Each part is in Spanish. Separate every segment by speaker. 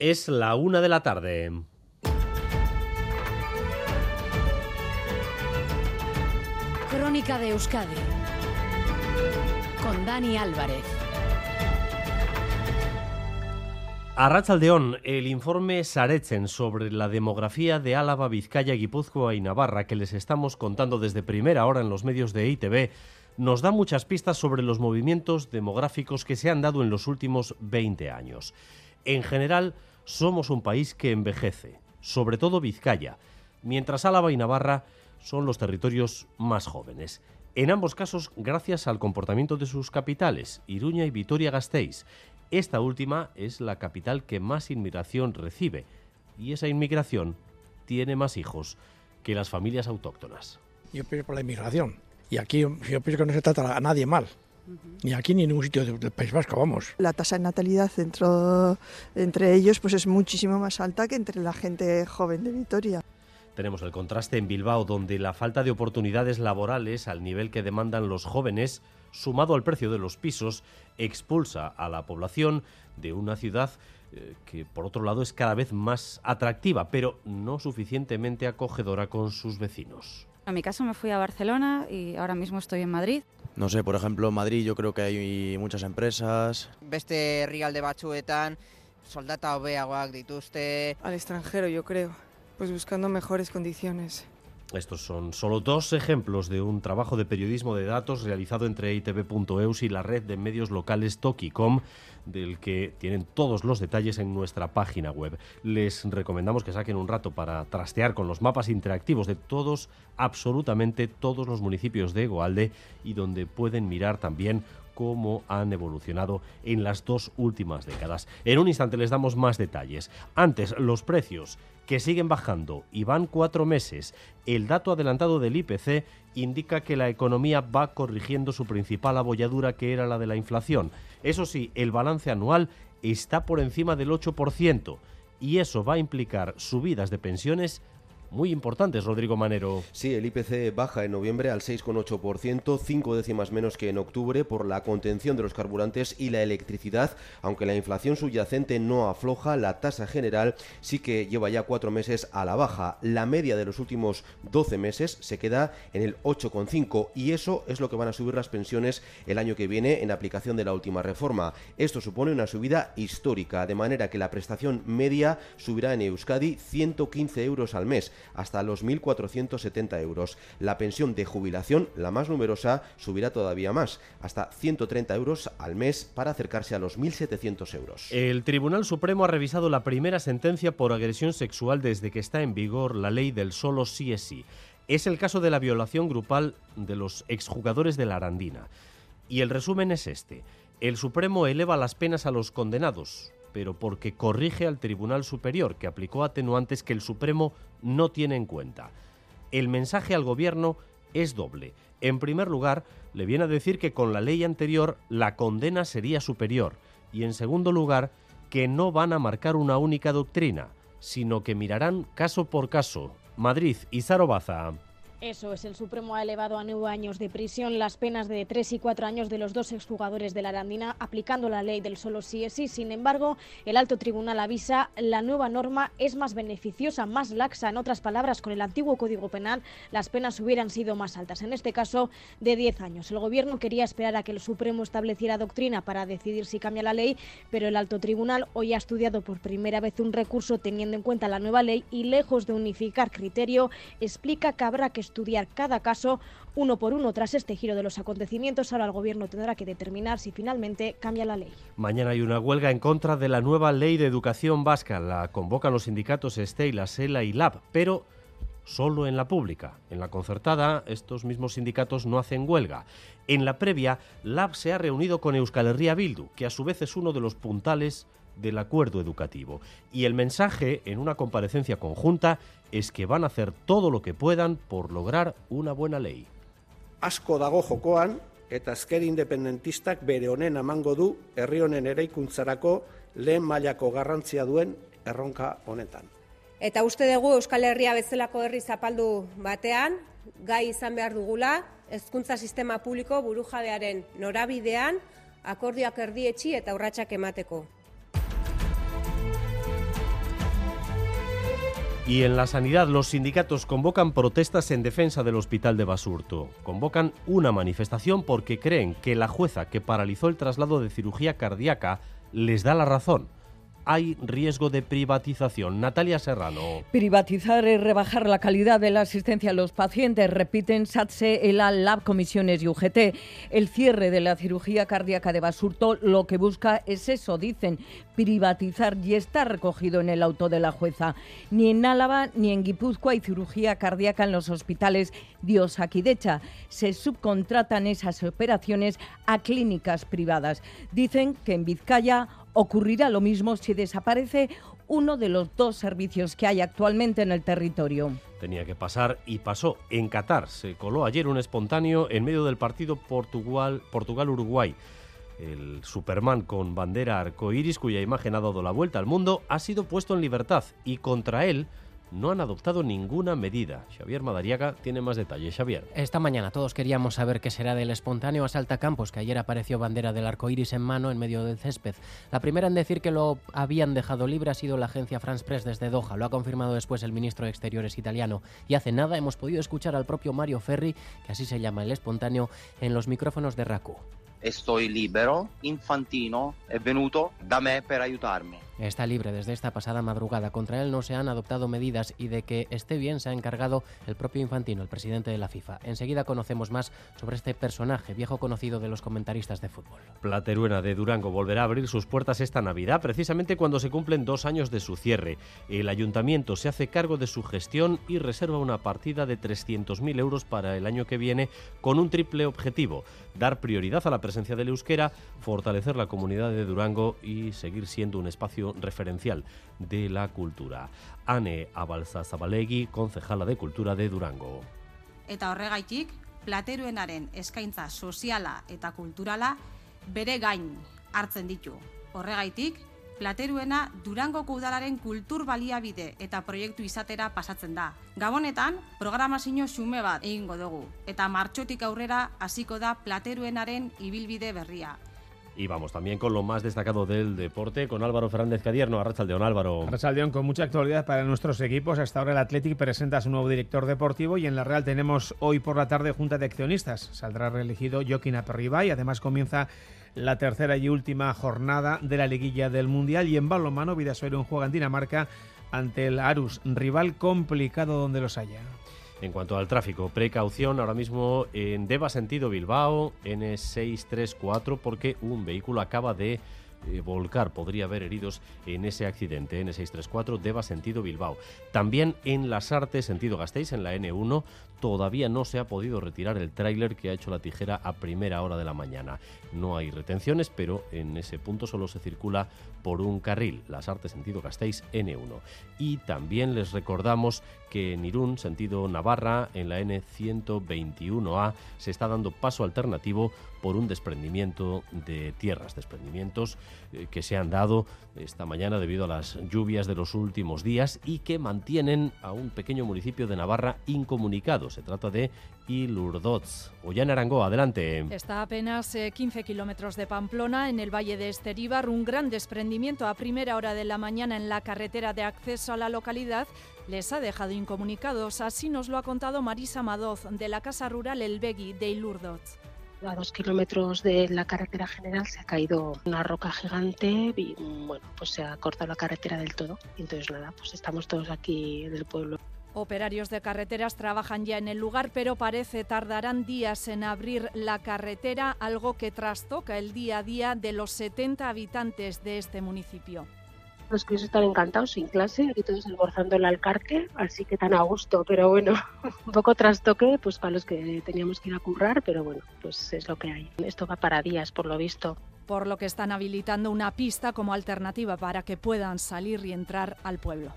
Speaker 1: Es la una de la tarde.
Speaker 2: Crónica de Euskadi con Dani Álvarez.
Speaker 1: A Rachaldeón, el informe Sarechen sobre la demografía de Álava, Vizcaya, Guipúzcoa y Navarra que les estamos contando desde primera hora en los medios de ITV nos da muchas pistas sobre los movimientos demográficos que se han dado en los últimos 20 años. En general, somos un país que envejece, sobre todo Vizcaya, mientras Álava y Navarra son los territorios más jóvenes. En ambos casos, gracias al comportamiento de sus capitales, Iruña y Vitoria-Gasteiz. Esta última es la capital que más inmigración recibe, y esa inmigración tiene más hijos que las familias autóctonas.
Speaker 3: Yo pienso por la inmigración, y aquí yo pienso que no se trata a nadie mal. Ni aquí ni en ningún sitio del País Vasco, vamos.
Speaker 4: La tasa de natalidad entre, entre ellos pues es muchísimo más alta que entre la gente joven de Vitoria.
Speaker 1: Tenemos el contraste en Bilbao, donde la falta de oportunidades laborales al nivel que demandan los jóvenes, sumado al precio de los pisos, expulsa a la población de una ciudad eh, que por otro lado es cada vez más atractiva, pero no suficientemente acogedora con sus vecinos.
Speaker 5: En mi caso me fui a Barcelona y ahora mismo estoy en Madrid.
Speaker 6: No sé, por ejemplo, en Madrid yo creo que hay muchas empresas.
Speaker 7: Beste herrialde batzuetan soldata hobeagoak dituzte.
Speaker 8: Al extranjero, yo creo, pues buscando mejores condiciones.
Speaker 1: Estos son solo dos ejemplos de un trabajo de periodismo de datos realizado entre itv.eus y la red de medios locales Tokicom, del que tienen todos los detalles en nuestra página web. Les recomendamos que saquen un rato para trastear con los mapas interactivos de todos, absolutamente todos los municipios de Goalde y donde pueden mirar también cómo han evolucionado en las dos últimas décadas. En un instante les damos más detalles. Antes, los precios que siguen bajando y van cuatro meses. El dato adelantado del IPC indica que la economía va corrigiendo su principal abolladura, que era la de la inflación. Eso sí, el balance anual está por encima del 8% y eso va a implicar subidas de pensiones muy importantes, Rodrigo Manero.
Speaker 9: Sí, el IPC baja en noviembre al 6,8%, cinco décimas menos que en octubre por la contención de los carburantes y la electricidad, aunque la inflación subyacente no afloja, la tasa general sí que lleva ya cuatro meses a la baja. La media de los últimos 12 meses se queda en el 8,5 y eso es lo que van a subir las pensiones el año que viene en aplicación de la última reforma. Esto supone una subida histórica, de manera que la prestación media subirá en Euskadi 115 euros al mes hasta los 1.470 euros. La pensión de jubilación, la más numerosa, subirá todavía más, hasta 130 euros al mes para acercarse a los 1.700 euros.
Speaker 1: El Tribunal Supremo ha revisado la primera sentencia por agresión sexual desde que está en vigor la ley del solo sí es sí. Es el caso de la violación grupal de los exjugadores de la Arandina. Y el resumen es este. El Supremo eleva las penas a los condenados, pero porque corrige al Tribunal Superior, que aplicó atenuantes que el Supremo no tiene en cuenta. El mensaje al Gobierno es doble. En primer lugar, le viene a decir que con la ley anterior la condena sería superior y en segundo lugar, que no van a marcar una única doctrina, sino que mirarán caso por caso. Madrid y Zarobaza.
Speaker 10: Eso es, el Supremo ha elevado a nueve años de prisión las penas de tres y cuatro años de los dos exjugadores de la Arandina, aplicando la ley del solo sí es sí. Sin embargo, el alto tribunal avisa la nueva norma es más beneficiosa, más laxa. En otras palabras, con el antiguo Código Penal, las penas hubieran sido más altas, en este caso de diez años. El Gobierno quería esperar a que el Supremo estableciera doctrina para decidir si cambia la ley, pero el alto tribunal hoy ha estudiado por primera vez un recurso teniendo en cuenta la nueva ley y, lejos de unificar criterio, explica que habrá que estudiar cada caso uno por uno. Tras este giro de los acontecimientos, ahora el Gobierno tendrá que determinar si finalmente cambia la ley.
Speaker 1: Mañana hay una huelga en contra de la nueva ley de educación vasca. La convocan los sindicatos Estela, SELA y LAB, pero solo en la pública. En la concertada, estos mismos sindicatos no hacen huelga. En la previa, LAB se ha reunido con Euskal Herria Bildu, que a su vez es uno de los puntales del acuerdo educativo. Y el mensaje, en una comparecencia conjunta, es que van a hacer todo lo que puedan por lograr una buena ley.
Speaker 11: Asko dago jokoan, eta ezker independentistak bere honen amango du herri honen eraikuntzarako lehen mailako garrantzia duen erronka honetan.
Speaker 12: Eta uste dugu Euskal Herria bezalako herri zapaldu batean, gai izan behar dugula, hezkuntza sistema publiko burujabearen norabidean, akordioak erdietxi eta urratsak emateko.
Speaker 1: Y en la sanidad, los sindicatos convocan protestas en defensa del hospital de Basurto. Convocan una manifestación porque creen que la jueza que paralizó el traslado de cirugía cardíaca les da la razón hay riesgo de privatización. Natalia Serrano.
Speaker 13: Privatizar es rebajar la calidad de la asistencia a los pacientes, repiten SATSE, ELA, Lab, Comisiones y UGT. El cierre de la cirugía cardíaca de Basurto lo que busca es eso, dicen, privatizar y está recogido en el auto de la jueza. Ni en Álava ni en Guipúzcoa hay cirugía cardíaca en los hospitales de Osakidecha. Se subcontratan esas operaciones a clínicas privadas. Dicen que en Vizcaya Ocurrirá lo mismo si desaparece uno de los dos servicios que hay actualmente en el territorio.
Speaker 1: Tenía que pasar y pasó. En Qatar se coló ayer un espontáneo en medio del partido Portugal-Uruguay. el Superman con bandera arcoíris, cuya imagen ha dado la vuelta al mundo, ha sido puesto en libertad y contra él no han adoptado ninguna medida. Xavier Madariaga tiene más detalles. Xavier.
Speaker 14: Esta mañana todos queríamos saber qué será del espontáneo asalta campos que ayer apareció bandera del arco iris en mano en medio del césped. La primera en decir que lo habían dejado libre ha sido la agencia France Press desde Doha. Lo ha confirmado después el ministro de Exteriores italiano. Y hace nada hemos podido escuchar al propio Mario Ferri, que así se llama el espontáneo, en los micrófonos de RACU.
Speaker 15: Estoy libero, Infantino es venuto da me per ayudarme.
Speaker 14: Está libre desde esta pasada madrugada. Contra él no se han adoptado medidas y de que esté bien se ha encargado el propio Infantino, el presidente de la FIFA. Enseguida conocemos más sobre este personaje, viejo conocido de los comentaristas de fútbol.
Speaker 1: Plateruena de Durango volverá a abrir sus puertas esta Navidad, precisamente cuando se cumplen dos años de su cierre. El ayuntamiento se hace cargo de su gestión y reserva una partida de 300.000 euros para el año que viene con un triple objetivo, dar prioridad a la presencia del euskera, fortalecer la comunidad de Durango y seguir siendo un espacio referencial de la cultura. Ane Abalza Zabalegi, concejala de Cultura de Durango.
Speaker 16: Eta horregaitik, plateruenaren eskaintza soziala eta kulturala bere gain hartzen ditu. Horregaitik, plateruena Durangoko udalaren kultur baliabide eta proiektu izatera pasatzen da. Gabonetan, programazio xume bat egingo dugu, eta martxotik aurrera hasiko da plateruenaren ibilbide berria.
Speaker 1: Y vamos también con lo más destacado del deporte, con Álvaro Fernández Cadierno, Arrachaldeón Álvaro.
Speaker 17: Arrachaldeón, con mucha actualidad para nuestros equipos. Hasta ahora el Athletic presenta su nuevo director deportivo y en la Real tenemos hoy por la tarde Junta de Accionistas. Saldrá reelegido Joaquín Aperriba y además comienza la tercera y última jornada de la liguilla del Mundial. Y en balonmano, un juega en Dinamarca ante el Arus, rival complicado donde los haya.
Speaker 1: En cuanto al tráfico, precaución ahora mismo en Deva sentido Bilbao, N634, porque un vehículo acaba de eh, volcar. Podría haber heridos en ese accidente. N634 Deva sentido Bilbao. También en Las Artes sentido Gasteiz, en la N1, todavía no se ha podido retirar el tráiler que ha hecho la tijera a primera hora de la mañana. No hay retenciones, pero en ese punto solo se circula por un carril, Las Artes sentido Gasteiz N1. Y también les recordamos que en Irún, sentido Navarra, en la N121A, se está dando paso alternativo por un desprendimiento de tierras, desprendimientos eh, que se han dado esta mañana debido a las lluvias de los últimos días y que mantienen a un pequeño municipio de Navarra incomunicado. Se trata de Ilurdoz. Ollana Arango, adelante.
Speaker 18: Está a apenas 15 eh, kilómetros de Pamplona, en el valle de Esteríbar, un gran desprendimiento a primera hora de la mañana en la carretera de acceso a la localidad les ha dejado incomunicados. Así nos lo ha contado Marisa Madoz, de la Casa Rural El Begui de Ilurdoz.
Speaker 19: A dos kilómetros de la carretera general se ha caído una roca gigante y bueno, pues se ha cortado la carretera del todo. entonces nada, pues estamos todos aquí en el pueblo.
Speaker 18: Operarios de carreteras trabajan ya en el lugar, pero parece tardarán días en abrir la carretera, algo que trastoca el día a día de los 70 habitantes de este municipio
Speaker 19: los que están encantados sin clase, aquí todos almorzando el alcarque, así que tan a gusto, pero bueno, un poco trastoque pues para los que teníamos que ir a currar, pero bueno, pues es lo que hay. Esto va para días, por lo visto.
Speaker 18: Por lo que están habilitando una pista como alternativa para que puedan salir y entrar al pueblo.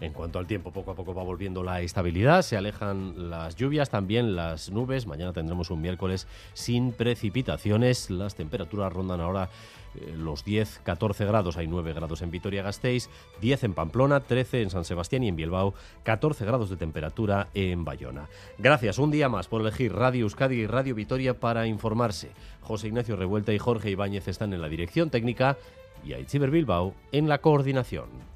Speaker 1: En cuanto al tiempo, poco a poco va volviendo la estabilidad, se alejan las lluvias, también las nubes. Mañana tendremos un miércoles sin precipitaciones. Las temperaturas rondan ahora eh, los 10, 14 grados, hay 9 grados en Vitoria-Gasteiz, 10 en Pamplona, 13 en San Sebastián y en Bilbao, 14 grados de temperatura en Bayona. Gracias un día más por elegir Radio Euskadi y Radio Vitoria para informarse. José Ignacio Revuelta y Jorge Ibáñez están en la dirección técnica y Aitziber Bilbao en la coordinación.